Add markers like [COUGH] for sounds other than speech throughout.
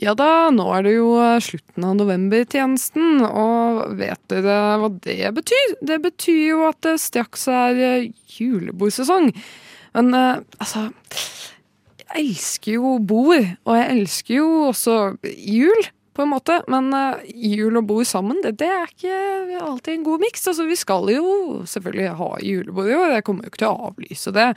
Ja da, nå er det jo eh, slutten av novembertjenesten, og vet dere hva det betyr? Det betyr jo at det straks er eh, julebordsesong. Men eh, altså Jeg elsker jo bord, og jeg elsker jo også jul, på en måte. Men eh, jul og bord sammen, det, det er ikke alltid en god miks. Altså, vi skal jo selvfølgelig ha julebord i år, jeg kommer jo ikke til å avlyse det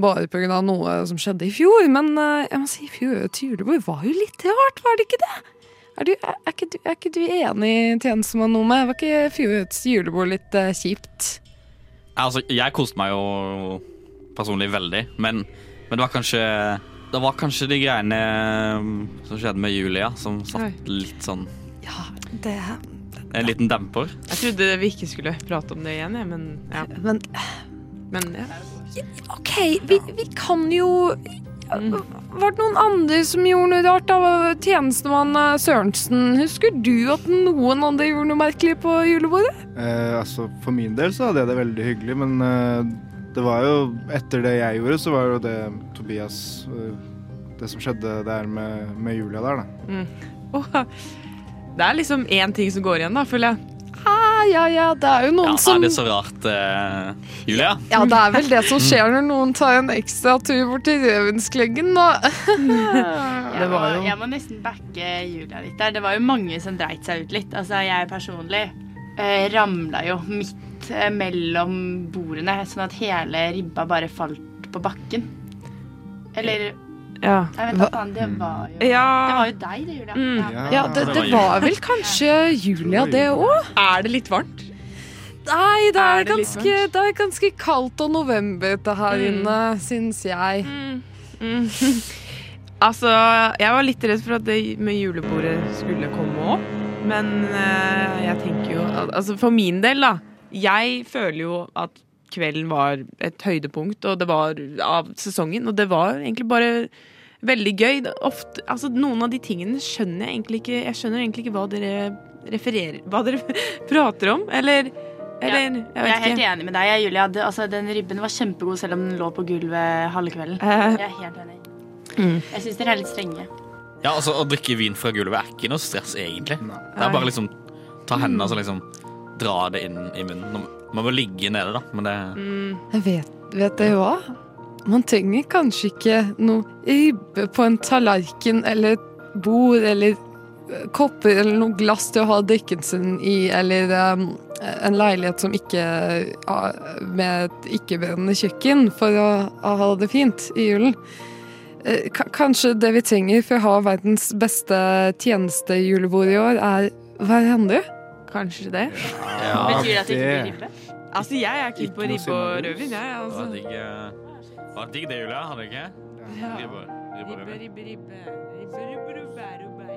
bare pga. noe som skjedde i fjor. Men eh, jeg må si fjorårets julebord var jo litt rart, var det ikke det? Er, du, er, er, ikke, er ikke du enig, tjenestemann Nome? Var ikke fjorårets julebord litt uh, kjipt? Altså, jeg koste meg jo personlig veldig, men, men det var kanskje Det var kanskje de greiene um, som skjedde med Julia, som satt litt sånn Ja, det En liten demper. Jeg trodde vi ikke skulle prate om det igjen, jeg, men ja. Men Men, ja. OK, vi, vi kan jo Var det noen andre som gjorde noe rart? da? Tjenestemann eh, Sørensen, husker du at noen andre gjorde noe merkelig på julebordet? Eh, altså, For min del så hadde jeg det veldig hyggelig, men eh, det var jo Etter det jeg gjorde, så var jo det Tobias eh, Det som skjedde der med, med Julia der, da. [LAUGHS] Åh, det er liksom én ting som går igjen, da, føler jeg. Ah, ja, ja, det er jo noen Ja, som er det så rart, uh, Julia? Ja, det er vel det som skjer når noen tar en ekstra tur bort til Revenskleggen, da. [LAUGHS] Det var jo- Jeg må nesten backe Julia litt der. Det var jo mange som dreit seg ut litt. Altså, jeg personlig uh, ramla jo midt eh, mellom bordene, sånn at hele ribba bare falt på bakken. Eller Ja. Jeg vet da det var jo Ja. Det var jo deg, det, Julia. Mm. Ja. Ja, det, det var vel kanskje Julia, det òg? Er det litt varmt? Nei, det er, Er det ganske, det er ganske kaldt og november novemberete her Mm. inne, syns jeg. Mm. [LAUGHS] altså, jeg var litt redd for at det med julebordet skulle komme opp. Men eh, jeg tenker jo Altså, for min del, da. Jeg føler jo at kvelden var et høydepunkt, og det var av sesongen. Og det var egentlig bare veldig gøy. Ofte, altså, noen av de tingene skjønner jeg egentlig ikke Jeg skjønner egentlig ikke hva dere refererer Hva dere [LAUGHS] prater om, eller Eller jeg Jeg er helt ikke. enig med deg, Julia. Det, altså, den ribben var kjempegod selv om den lå på gulvet halve kvelden. Uh, Jeg er helt enig. Mm. Jeg syns dere er litt strenge. Ja, altså Å drikke vin fra gulvet er ikke noe stress, egentlig. Det er bare liksom ta hendene og altså, liksom dra det inn i munnen. Man må ligge nede, da, men det mm. Jeg vet, vet jo hva? Man trenger kanskje ikke noe ribbe på en tallerken eller et bord eller eh, kopper eller noe glass til å ha drikken sin i, eller um, en leilighet som ikke uh, med et ikke-brennende kjøkken for å, å ha det fint i julen. K Kanskje det vi trenger for å ha verdens beste tjenestejulebord i år, er hverandre? Kanskje det. Ja, Betyr det at det ikke blir ribbe? Altså, jeg er keen på ribbe og rødvin, jeg. Det Altså. digg, eh, det var digg det, Julia. Hadde du ikke? Ja. Ribbe, ribbe, ribbe. Ribbe, ribbe, ribbe, ribbe, ribbe.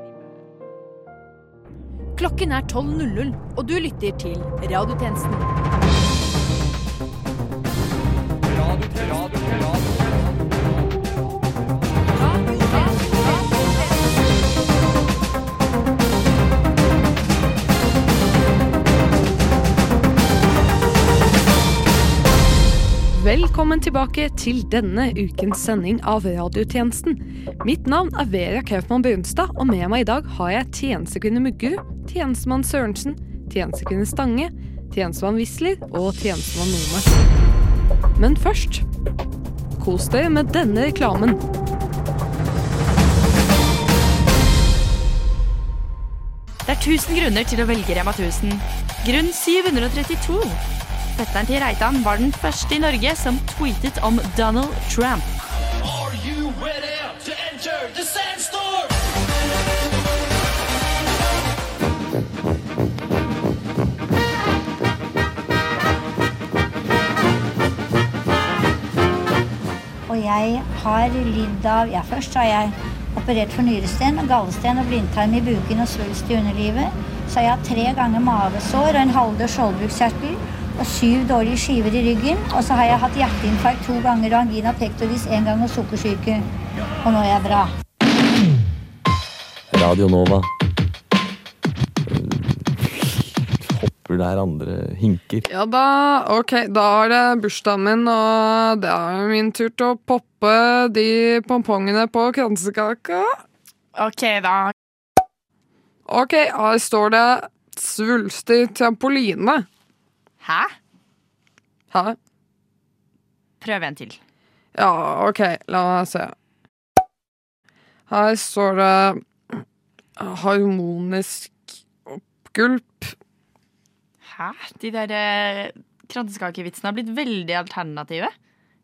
Klokken er 12.00, og du lytter til Radiotjenesten. Velkommen tilbake til denne ukens sending av Radiotjenesten. Mitt navn er Vera Kaufmann Brunstad, og med meg i dag har jeg tjenestekvinne Muggerud, tjenestemann Sørensen, tjenestekvinne Stange, tjenestemann Wisler og tjenestemann Nome. Men først kos dere med denne reklamen. Det er 1000 grunner til å velge Rema 1000. Grunn 732. Fetteren til Reitan var den første i Norge som tweetet om Donald Trump. Og jeg har lidd av Ja, først har jeg operert for nyresten, gallesten og blindtarm i buken og svulst i underlivet. Så har jeg hatt tre ganger mavesår og en halvdød skjoldbruskkjertel og syv dårlige skiver i ryggen. Og så har jeg hatt hjerteinfarkt to ganger og angina pectoris én gang og sukkersyke. Og nå er jeg bra. Radio Nova. Hopper der andre hinker. Ja da, ok, da er det bursdagen min, og det er min tur til å poppe de pompongene på kransekaka. Ok, da. Ok, her står det svulstig trampoline. Hæ? Hæ? Prøv en til. Ja, ok, la meg se. Her står det harmonisk oppgulp. Hæ? De der eh, kransekakevitsene har blitt veldig alternative.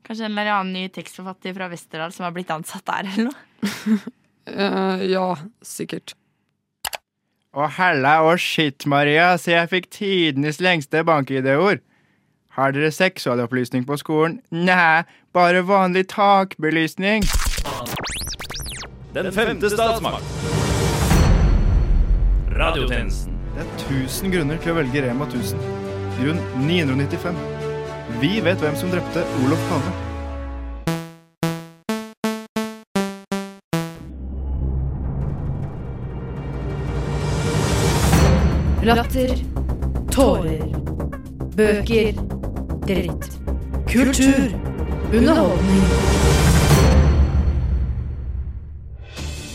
Kanskje en eller annen ny tekstforfatter fra Westerdal som har blitt ansatt der, eller noe? uh, [LAUGHS] ja, sikkert. Å hella og shit, Maria, se jeg fikk tidenes lengste bank-ID-ord. Har dere seksualopplysning på skolen? Nei, bare vanlig takbelysning. Den femte statsmakt. Radiotjenesten. Det er 1000 grunner til å velge Rema 1000. Grunn 995. Vi vet hvem som drepte Olof Palme. Latter. Tårer. Bøker. Dritt. Kultur. Underholdning.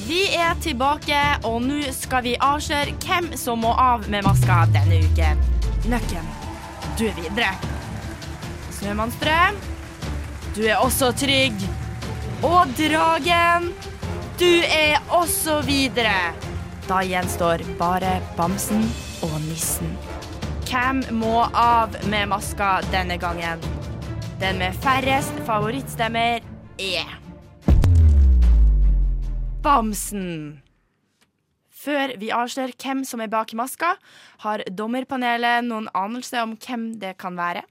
Vi er tilbake, og nå skal vi avsløre hvem som må av med maska denne uken. Nøkken, du er videre. Snømannstrøm, du er også trygg. Og Dragen, du er også videre. Da gjenstår bare Bamsen og Nissen. Hvem må av med maska denne gangen? Den med færrest favorittstemmer er Bamsen. Før vi avslører hvem som er bak maska, har dommerpanelet noen anelse om hvem det kan være?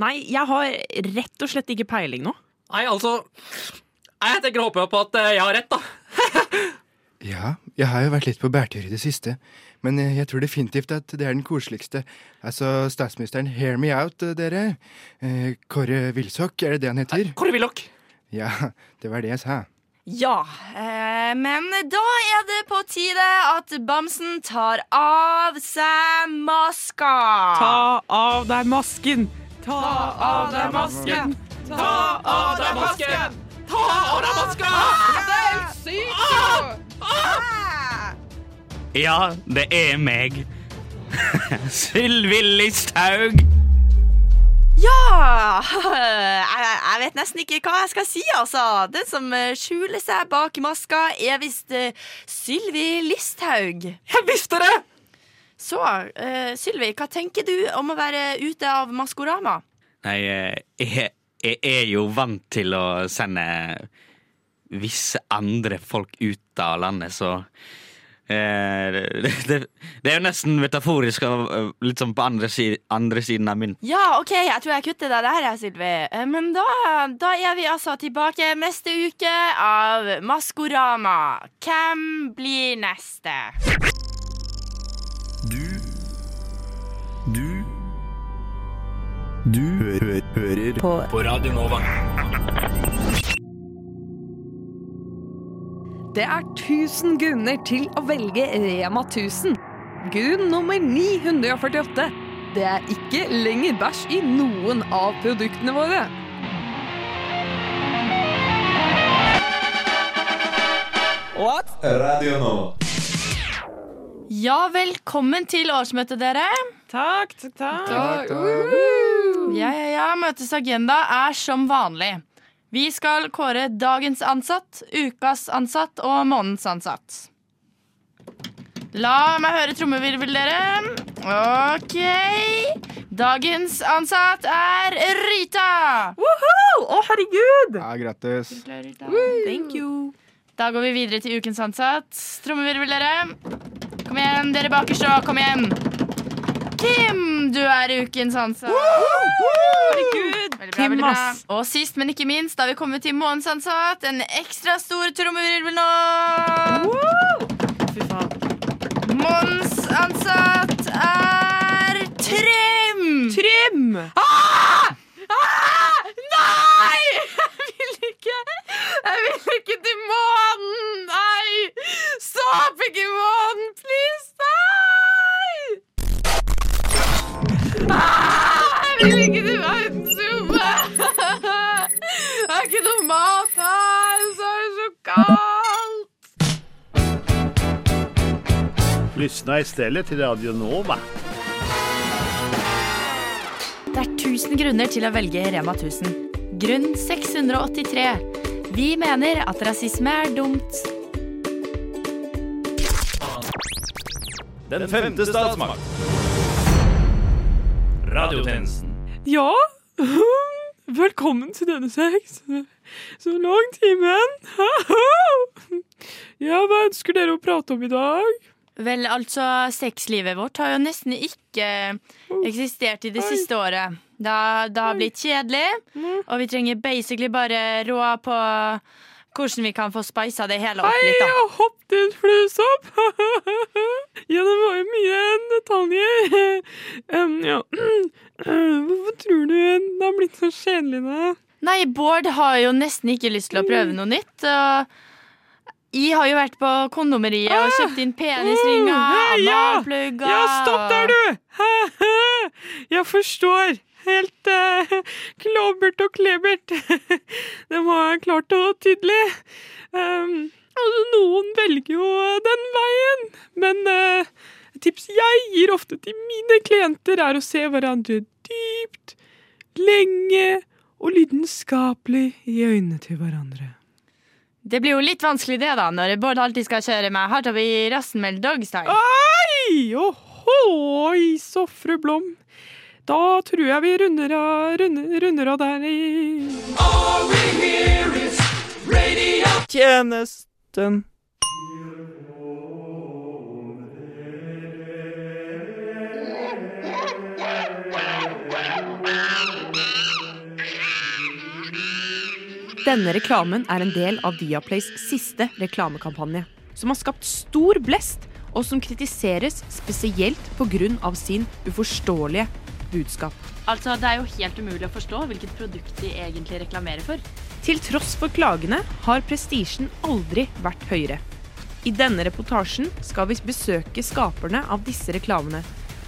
Nei, jeg har rett og slett ikke peiling nå. Nei, altså Jeg tenker å håpe på at eh, jeg har rett, da. [LAUGHS] Ja, jeg har jo vært litt på bærtur i det siste, men jeg tror definitivt at det er den koseligste. Altså, statsministeren, hear me out, dere. Eh, Kåre Wilsok, er det det han heter? Kåre Willoch. Ja, det var det jeg sa. Ja, eh, men da er det på tide at Bamsen tar av seg maska. Ta av deg masken! Ta av deg masken! Ta av deg masken! Ta av deg masken! Det er sykt! Ja, det er meg. [LAUGHS] Sylvi Listhaug. Ja! [LAUGHS] Jeg, jeg vet nesten ikke hva jeg skal si, altså. Den som eh, skjuler seg bak maska, er visst uh, Sylvi Listhaug. Jeg visste det! Så, uh, Sylvi, hva tenker du om å være ute av Maskorama? Nei, eh, jeg, jeg er jo vant til å sende visse andre folk ut av landet, så eh, det, det, det er jo nesten metaforisk og eh, litt sånn på andre, si, andre siden av mynten. Ja, OK, jeg tror jeg kutter deg der, Sylvi. Eh, Men da, da er vi altså tilbake neste uke av Maskorama. Hvem blir neste? Du Du Du hø hører på. På Radio Nova. Det er 1000 grunner til å velge Rema 1000. Grunn nummer 948. Det er ikke lenger bæsj i noen av produktene våre. What? Radio nå. Ja, velkommen til årsmøtet, dere. Takk, takk, takk. takk. Ja, ja, ja. Møtets agenda er som vanlig. Vi skal kåre dagens ansatt, ukas ansatt og månedens ansatt. La meg høre trommevirvel, dere. OK. Dagens ansatt er Rita. Å, herregud! Ja, grattis. Thank you. Da går vi videre til ukens ansatt. Trommevirvel, dere. Kom igjen, dere bakerst òg. Kom igjen. Kim, du er ukens ansatt. Herregud. Veldig bra, Kim, veldig bra. ass. Og sist, men ikke minst, da vi kommet til månens ansatt. En ekstra stor trommevirvel nå. Fy faen. Månedens ansatt er Lyssna istället till Radio Nova. Det er 1000 grunner til å velge Rema 1000. Grunn 683. Vi mener at rasisme er dumt. Den femte statsmakt. Radiotjenesten. Ja, [LAUGHS] velkommen til denne seks. Så lang timen. [LAUGHS] Ja, hva ønsker dere å prate om i dag? Vel, altså, sexlivet vårt har jo nesten ikke eksistert i det siste året. Det har, det har blitt kjedelig, og vi trenger basically bare råd på hvordan vi kan få spisa det hele opp Hei, litt. da. jeg hoppet en fluesopp! [LAUGHS] ja, det var jo mye detaljer. [LAUGHS] Um, ja. [CLEARS THROAT] Hvorfor tror du det har blitt så kjedelig, da? Nei, Bård har jo nesten ikke lyst til å prøve noe nytt. Og jeg har jo vært på kondomeriet og kjøpt inn penisringer, Hei, ja! analplugger Ja, stopp der, du! [LAUGHS] Jeg forstår. Helt uh, klobbert og klebert. [LAUGHS] Det var klart og tydelig. Um, altså, noen velger jo den veien, men uh, tips jeg gir ofte til mine klienter, er å se hverandre dypt, lenge og lidenskapelig i øynene til hverandre. Det blir jo litt vanskelig det, da, når Bård alltid skal kjøre meg hardt opp i rassen med dogstyle. Oi! Ohoi, så fru Blom. Da tror jeg vi runder av, runder, runder av der i Tjenesten. Denne reklamen er en del av Viaplays siste reklamekampanje, som har skapt stor blest, og som kritiseres spesielt pga. sin uforståelige budskap. Altså, Det er jo helt umulig å forstå hvilket produkt de egentlig reklamerer for. Til tross for klagene har prestisjen aldri vært høyere. I denne reportasjen skal vi besøke skaperne av disse reklamene,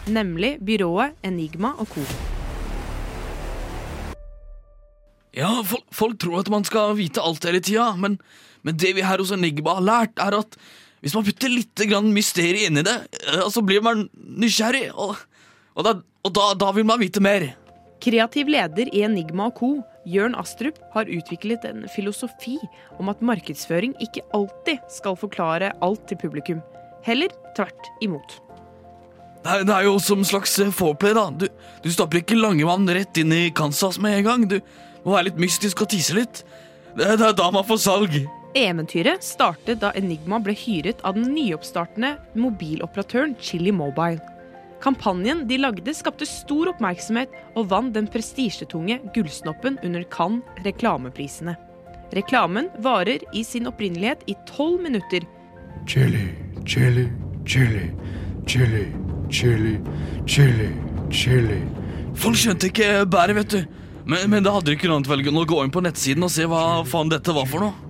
nemlig byrået Enigma og Co. Ja, folk, folk tror at man skal vite alt hele tida, men, men det vi her hos Enigma har lært, er at hvis man putter litt grann mysterium inni det, eh, så blir man nysgjerrig, og, og, da, og da, da vil man vite mer. Kreativ leder i Enigma Co., Jørn Astrup, har utviklet en filosofi om at markedsføring ikke alltid skal forklare alt til publikum. Heller tvert imot. Er, det er jo som slags eh, foreplay, da. Du, du stapper ikke Langemann rett inn i Kansas med en gang. Du må er litt mystisk og tiser litt. Det, det er da man får salg. Eventyret startet da Enigma ble hyret av den nyoppstartende mobiloperatøren Chili Mobile. Kampanjen de lagde skapte stor oppmerksomhet og vant den prestisjetunge Gullsnoppen under Cannes reklameprisene. Reklamen varer i sin opprinnelighet i tolv minutter. Chili, chili, chili, chili, chili, chili, chili. Folk skjønte ikke bæret, vet du. Men, men da hadde de ikke velge å gå inn på nettsiden og se hva faen dette var for noe.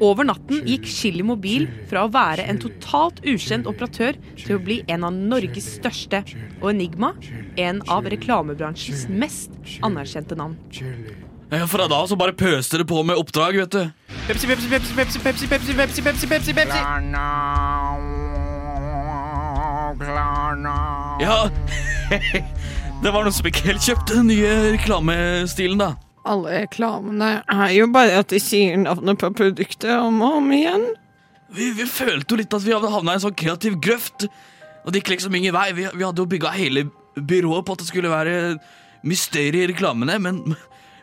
Over natten gikk Chili Mobil fra å være en totalt ukjent operatør til å bli en av Norges største, og Enigma en av reklamebransjens mest anerkjente navn. Ja, Fra da så bare pøste det på med oppdrag, vet du. Pepsi, Pepsi, Pepsi, Pepsi, Pepsi, Pepsi, Pepsi, Pepsi, Pepsi, Pepsi. Ja, [LAUGHS] det var noen som ikke helt kjøpte den nye reklamestilen, da. Alle reklamene er jo bare at de sier navnet på produktet om og om igjen. Vi, vi følte jo litt at vi hadde havna i en sånn kreativ grøft. Og det gikk liksom ingen vei. Vi, vi hadde jo bygga hele byrået på at det skulle være mysterier i reklamene, men,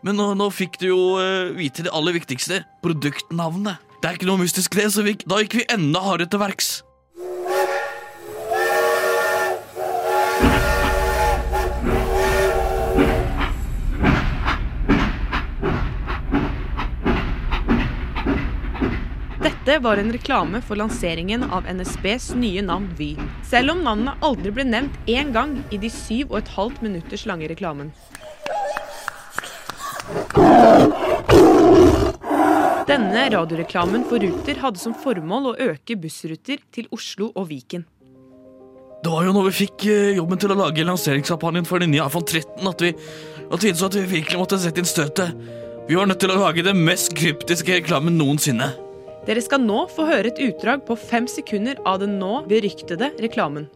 men nå, nå fikk du jo eh, vite det aller viktigste. Produktnavnet. Det er ikke noe mystisk, det, så vi, da gikk vi enda hardere til verks. Dette var en reklame for lanseringen av NSBs nye navn Vy. Selv om navnet aldri ble nevnt én gang i de syv og et halvt minutters lange reklamen. Denne radioreklamen for Ruter hadde som formål å øke bussruter til Oslo og Viken. Det var jo når vi fikk eh, jobben til å lage lanseringskampanjen for den nye iPhone 13 at vi, innså at vi virkelig måtte sette inn støtet. Vi var nødt til å lage den mest kryptiske reklamen noensinne. Dere skal nå få høre et utdrag på fem sekunder av den nå beryktede reklamen.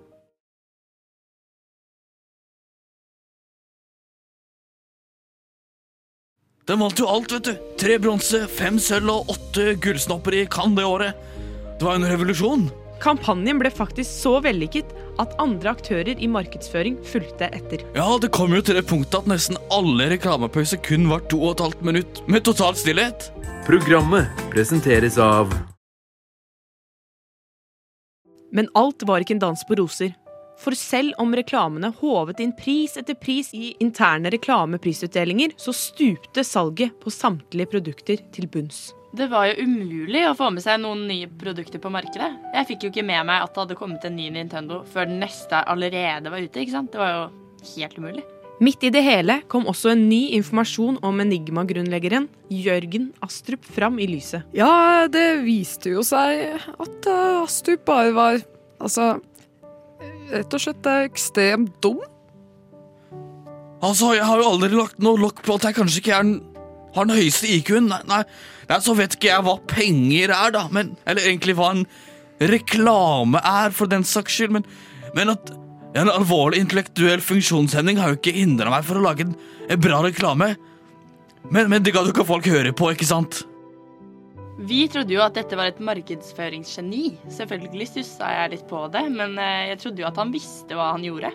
Den vant jo alt, vet du. Tre bronse, fem sølv og åtte gullsnopper i Cannes det året. Det var en revolusjon. Kampanjen ble faktisk så vellykket at andre aktører i markedsføring fulgte etter. Ja, det kom jo til det punktet at nesten alle reklamepauser kun var to og et halvt minutt med total stillhet. Programmet presenteres av Men alt var ikke en dans på roser. For selv om reklamene håvet inn pris etter pris i interne reklameprisutdelinger, så stupte salget på samtlige produkter til bunns. Det var jo umulig å få med seg noen nye produkter på markedet. Jeg fikk jo ikke med meg at det hadde kommet en ny Nintendo før den neste allerede var ute. ikke sant? Det var jo helt umulig. Midt i det hele kom også en ny informasjon om Enigma-grunnleggeren Jørgen Astrup fram i lyset. Ja, det viste jo seg at uh, Astrup bare var Altså rett og slett ekstremt dum. Altså, jeg har jo aldri lagt noe lokk på at jeg kanskje ikke er den, har den høyeste IQ-en. Nei, nei, nei, så vet ikke jeg hva penger er, da. Men, eller egentlig hva en reklame er, for den saks skyld. Men, men at en alvorlig intellektuell funksjonshemning har jo ikke hindra meg for å lage en, en bra reklame. Men, men det ga jo ikke folk høre på, ikke sant? Vi trodde jo at dette var et markedsføringsgeni. Selvfølgelig stussa jeg litt på det, men eh, jeg trodde jo at han visste hva han gjorde.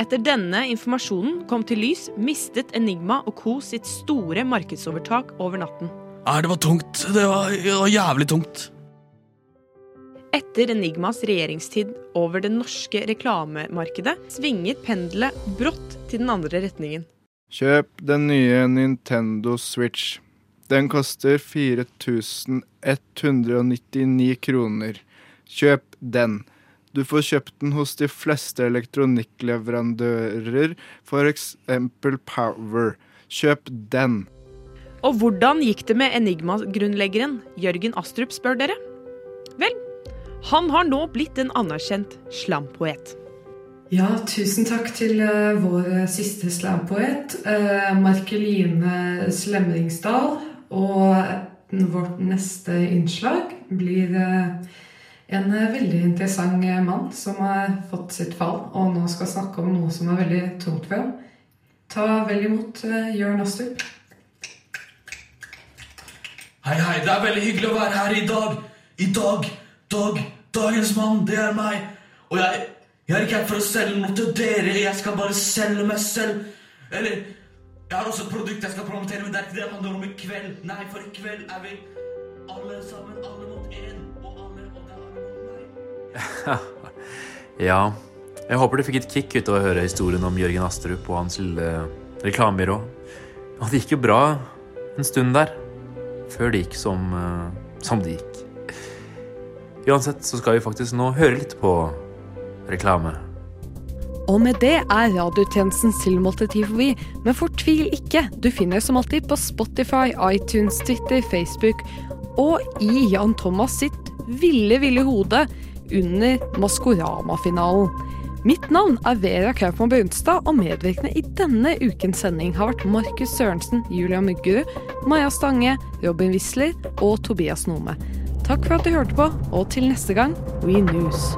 Etter denne informasjonen kom til lys, mistet Enigma og co. sitt store markedsovertak over natten. Nei, det var tungt. Det var, det var jævlig tungt. Etter Enigmas regjeringstid over det norske reklamemarkedet svinget pendelet brått til den andre retningen. Kjøp den nye Nintendo Switch. Den koster 4199 kroner. Kjøp den. Du får kjøpt den hos de fleste elektronikkleverandører, f.eks. Power. Kjøp den. Og hvordan gikk det med Enigma-grunnleggeren Jørgen Astrup, spør dere? Vel, han har nå blitt en anerkjent slampoet. Ja, tusen takk til uh, vår siste slampoet, uh, Markeline Slemringsdal. Og vårt neste innslag blir uh, en veldig interessant mann som har fått sitt fall, og nå skal snakke om noe som er veldig tungt for ham. Ta vel imot Jørn Astrup. Hei, hei, det er veldig hyggelig å være her i dag. I dag, dag, dagens mann, det er meg. Og jeg, jeg er ikke her for å selge noe til dere, jeg skal bare selge meg selv. Eller, jeg har også et produkt jeg skal promotere, men det er ikke det det handler om i kveld. Nei, for i kveld er vi alle sammen, alle mot én, og alle, og det er mot meg. [LAUGHS] ja, jeg håper du fikk et kick ut av å høre historien om Jørgen Astrup og hans lille reklamebyrå. Og det gikk jo bra en stund der, før det gikk som, uh, som det gikk. Uansett så skal vi faktisk nå høre litt på reklame. Og med det er radiotjenestens tilmålte tid forbi, men fortvil ikke. Du finner som alltid på Spotify, iTunes, Twitter, Facebook og i Jan Thomas sitt ville, ville hode under Maskorama-finalen. Mitt navn er Vera Kaupmann Brunstad, og medvirkende i denne ukens sending har vært Markus Sørensen, Julia Muggerud, Maja Stange, Robin Wisler og Tobias Nome. Takk for at du hørte på, og til neste gang We News.